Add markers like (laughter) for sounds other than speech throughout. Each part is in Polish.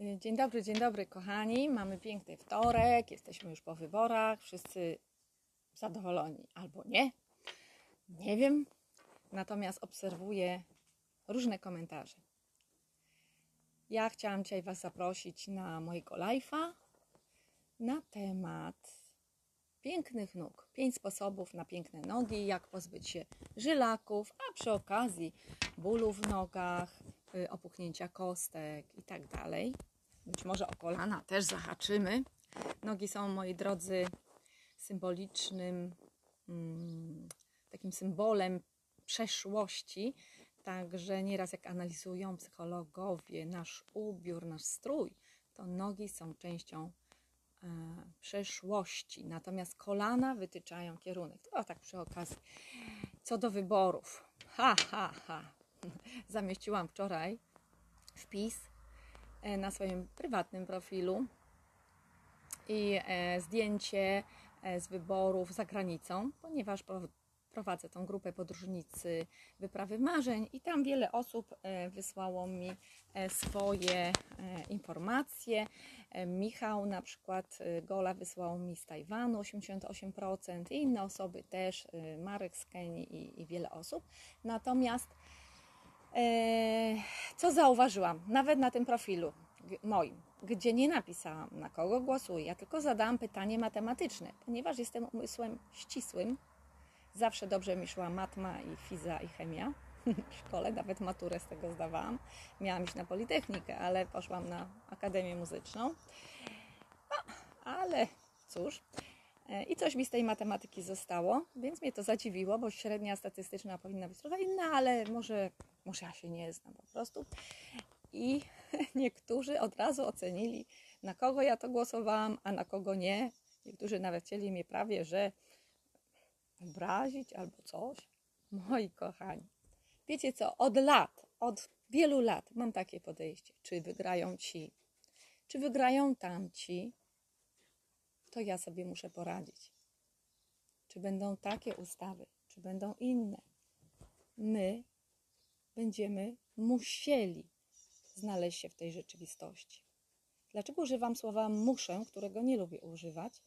Y, Dzień dobry, dzień dobry, kochani. Mamy piękny wtorek, jesteśmy już po wyborach, wszyscy zadowoleni albo nie. Nie wiem, natomiast obserwuję różne komentarze. Ja chciałam dzisiaj Was zaprosić na mojego live'a na temat pięknych nóg. Pięć sposobów na piękne nogi, jak pozbyć się żylaków, a przy okazji bólu w nogach, opuchnięcia kostek i tak dalej. Być może o kolana też zahaczymy. Nogi są, moi drodzy, symbolicznym, mm, takim symbolem przeszłości. Także nieraz jak analizują psychologowie nasz ubiór, nasz strój, to nogi są częścią e, przeszłości. Natomiast kolana wytyczają kierunek. To tak przy okazji. Co do wyborów. Ha, ha, ha. (laughs) Zamieściłam wczoraj wpis e, na swoim prywatnym profilu i e, zdjęcie e, z wyborów za granicą, ponieważ pro- prowadzę tą grupę podróżnicy wyprawy marzeń i tam wiele osób wysłało mi swoje informacje. Michał na przykład Gola wysłał mi z Tajwanu 88% i inne osoby też, Marek z Kenii i, i wiele osób. Natomiast co zauważyłam, nawet na tym profilu moim, gdzie nie napisałam na kogo głosuję, ja tylko zadałam pytanie matematyczne, ponieważ jestem umysłem ścisłym, zawsze dobrze mi szła matma i fiza i chemia (laughs) w szkole, nawet maturę z tego zdawałam. Miałam iść na Politechnikę, ale poszłam na Akademię Muzyczną. No, ale cóż, E, i coś mi z tej matematyki zostało, więc mnie to zadziwiło, bo średnia statystyczna powinna być trochę inna, ale może, może ja się nie znam po prostu. I (laughs) niektórzy od razu ocenili, na kogo ja to głosowałam, a na kogo nie. Niektórzy nawet chcieli mnie prawie, że obrazić albo coś. Moi kochani, wiecie co, od lat, od wielu lat mam takie podejście. Czy wygrają ci, czy wygrają tamci, to ja sobie muszę poradzić. Czy będą takie ustawy, czy będą inne. My będziemy musieli znaleźć się w tej rzeczywistości. Dlaczego używam słowa muszę, którego nie lubię używać?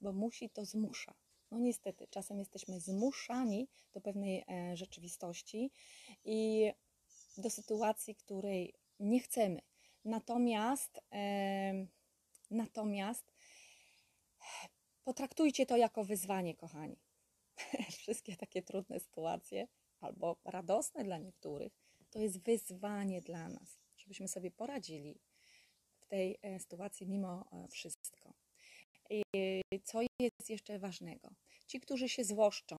Bo musi to zmusza. No niestety, czasem jesteśmy zmuszani do pewnej e, rzeczywistości i do sytuacji, której nie chcemy. Natomiast, e, natomiast potraktujcie to jako wyzwanie, kochani. (laughs) Wszystkie takie trudne sytuacje, albo radosne dla niektórych, to jest wyzwanie dla nas, żebyśmy sobie poradzili w tej e, sytuacji mimo e, wszystko. I co jest jeszcze ważnego? Ci, którzy się złoszczą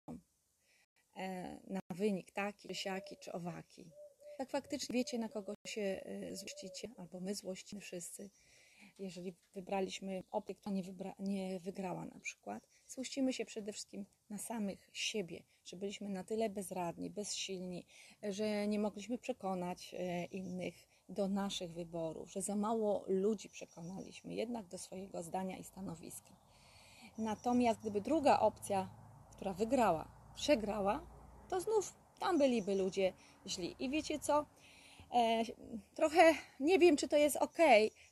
e, na wynik taki, siaki, czy owaki, tak faktycznie wiecie, na kogo się złościcie, albo my złościmy wszyscy, jeżeli wybraliśmy opcję, która nie, wybra- nie wygrała na przykład, złościmy się przede wszystkim na samych siebie, że byliśmy na tyle bezradni, bezsilni, że nie mogliśmy przekonać e, innych do naszych wyborów, że za mało ludzi przekonaliśmy jednak do swojego zdania i stanowiska. Natomiast gdyby druga opcja, która wygrała, przegrała, to znów tam byliby ludzie źli. I wiecie co? E, trochę nie wiem, czy to jest ok,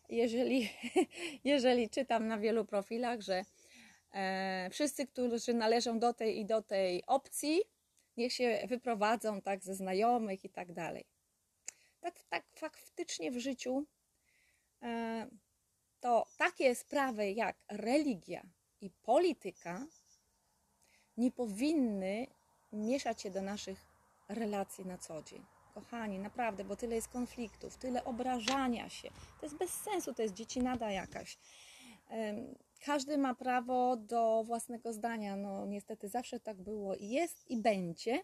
jeżeli, (laughs) jeżeli czytam na wielu profilach, że e, wszyscy, którzy należą do tej i do tej opcji, niech się wyprowadzą tak ze znajomych i tak dalej. Tak, tak faktycznie w życiu e, to takie sprawy jak religia i polityka nie powinny mieszać się do naszych relacji na co dzień. Kochani, naprawdę, bo tyle jest konfliktów, tyle obrażania się. To jest bez sensu, to jest dziecinada jakaś. Każdy ma prawo do własnego zdania. No, niestety zawsze tak było i jest i będzie.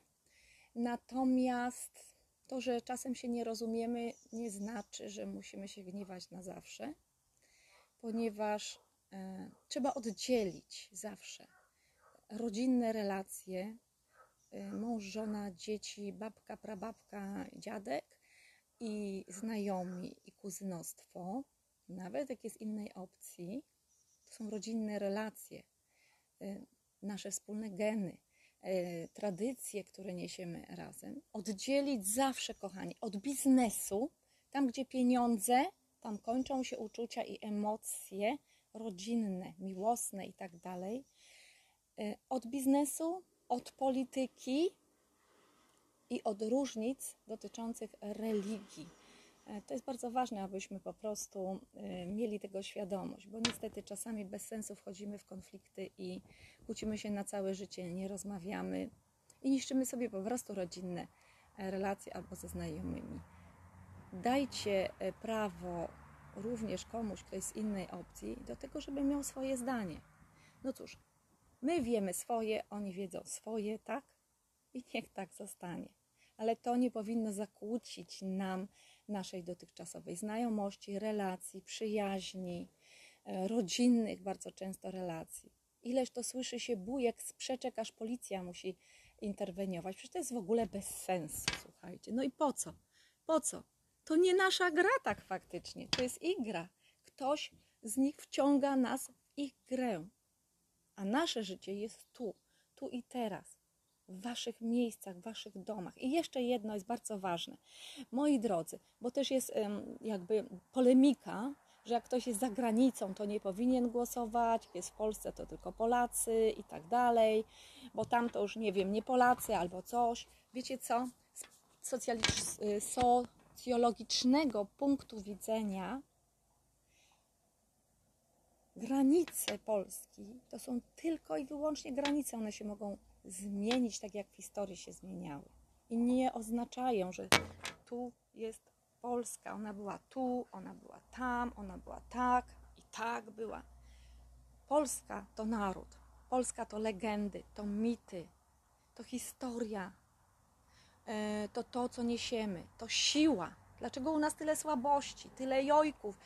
Natomiast to, że czasem się nie rozumiemy, nie znaczy, że musimy się gniewać na zawsze, ponieważ e, trzeba oddzielić zawsze rodzinne relacje, mąż, żona, dzieci, babka, prababka, dziadek i znajomi i kuzynostwo, nawet jak jest innej opcji, to są rodzinne relacje, y, nasze wspólne geny, y, tradycje, które niesiemy razem. Oddzielić zawsze, kochani, od biznesu, tam gdzie pieniądze tam kończą się uczucia i emocje rodzinne, miłosne i tak dalej. Y, Od biznesu, od polityki i od różnic dotyczących religii. E, To jest bardzo ważne, abyśmy po prostu y, mieli tego świadomość, bo niestety czasami bez sensu wchodzimy w konflikty i kłócimy się na całe życie, nie rozmawiamy i niszczymy sobie po prostu rodzinne e, relacje albo ze znajomymi. Dajcie e, prawo również komuś, kto jest z innej opcji, do tego, żeby miał swoje zdanie. No cóż, my wiemy swoje, oni wiedzą swoje, tak? I niech tak zostanie. Ale to nie powinno zakłócić nam naszej dotychczasowej znajomości, relacji, przyjaźni, e, rodzinnych bardzo często relacji. Ileż to słyszy się bujek, sprzeczek, aż policja musi interweniować. Przecież to jest w ogóle bez sensu, słuchajcie. No i po co? Po co? To nie nasza gra tak faktycznie, to jest gra. Ktoś z nich wciąga nas w ich grę. A nasze życie jest tu, tu i teraz, w waszych miejscach, w waszych domach. I jeszcze jedno jest bardzo ważne. Moi drodzy, bo też jest jakby polemika, że jak ktoś jest za granicą, to nie powinien głosować, jest w Polsce, to tylko Polacy i tak dalej, bo tam to już nie wiem, nie Polacy albo coś. Wiecie co? Z y, socjologicznego punktu widzenia granice Polski to są tylko i wyłącznie granice. One się mogą zmienić tak, jak w historii się zmieniały. I nie oznaczają, że tu jest Polska. Ona była tu, ona była tam, ona była tak i tak była. Polska to naród. Polska to legendy, to mity, to historia, e, to to, co niesiemy, to siła. Dlaczego u nas tyle słabości, tyle jojków,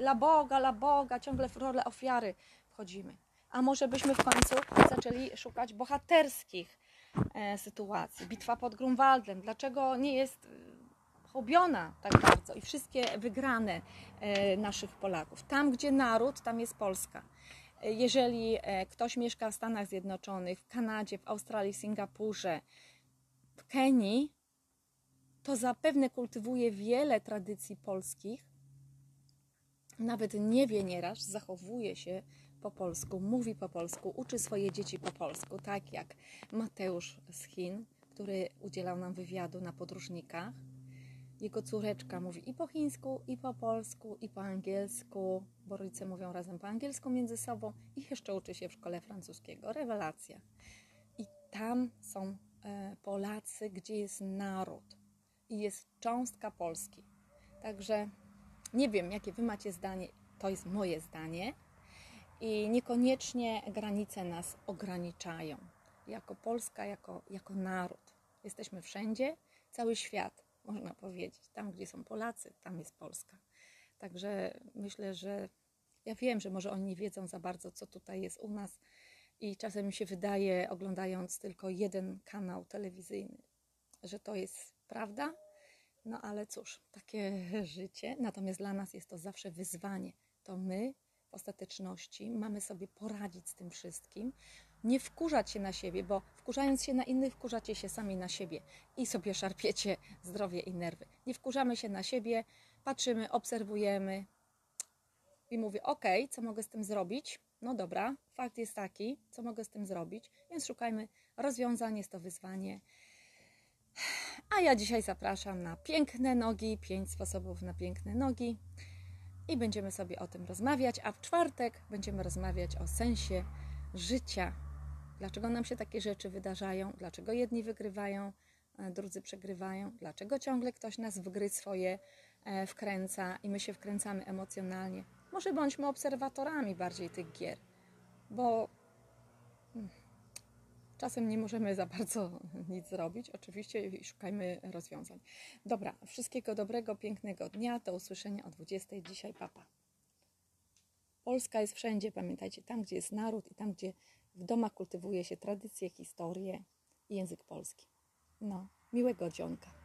la Boga, la Boga, ciągle w rolę ofiary wchodzimy. A może byśmy w końcu zaczęli szukać bohaterskich e, sytuacji. Bitwa pod Grunwaldem. Dlaczego nie jest e, hobiona tak bardzo i wszystkie wygrane e, naszych Polaków. Tam, gdzie naród, tam jest Polska. Jeżeli ktoś mieszka w Stanach Zjednoczonych, w Kanadzie, w Australii, w Singapurze, w Kenii, to zapewne kultywuje wiele tradycji polskich, nawet nie wie nieraz, zachowuje się po polsku, mówi po polsku, uczy swoje dzieci po polsku, tak jak Mateusz z Chin, który udzielał nam wywiadu na podróżnikach. Jego córeczka mówi i po chińsku, i po polsku, i po angielsku, bo rodzice mówią razem po angielsku między sobą i jeszcze uczy się w szkole francuskiego. Rewelacja. I tam są e, Polacy, gdzie jest naród i jest cząstka Polski. Także nie wiem, jakie wy macie zdanie, to jest moje zdanie. I niekoniecznie granice nas ograniczają. Jako Polska, jako, jako naród. Jesteśmy wszędzie, cały świat, można powiedzieć. Tam, gdzie są Polacy, tam jest Polska. Także myślę, że ja wiem, że może oni nie wiedzą za bardzo, co tutaj jest u nas. I czasem mi się wydaje, oglądając tylko jeden kanał telewizyjny, że to jest prawda. No ale cóż, takie (laughs) życie. Natomiast dla nas jest to zawsze wyzwanie. To my w ostateczności mamy sobie poradzić z tym wszystkim, nie wkurzać się na siebie, bo wkurzając się na innych, wkurzacie się sami na siebie i sobie szarpiecie (laughs) zdrowie i nerwy. Nie wkurzamy się na siebie, patrzymy, obserwujemy i mówię, ok, co mogę z tym zrobić? No dobra, fakt jest taki, co mogę z tym zrobić, więc szukajmy rozwiązań, jest to wyzwanie. A ja dzisiaj zapraszam na piękne nogi, pięć sposobów na piękne nogi i będziemy sobie o tym rozmawiać, a w czwartek będziemy rozmawiać o sensie życia. Dlaczego nam się takie rzeczy wydarzają, dlaczego jedni wygrywają, drudzy przegrywają, dlaczego ciągle ktoś nas w gry swoje e, wkręca i my się wkręcamy emocjonalnie. Może bądźmy obserwatorami bardziej tych gier, bo mm, czasem nie możemy za bardzo (laughs) nic zrobić. Oczywiście szukajmy rozwiązań. Dobra, wszystkiego dobrego, pięknego dnia. Do usłyszenia o 20. Dzisiaj, papa. Polska jest wszędzie, pamiętajcie, tam gdzie jest naród i tam gdzie w domach kultywuje się tradycje, historię i język polski. No, miłego dzionka.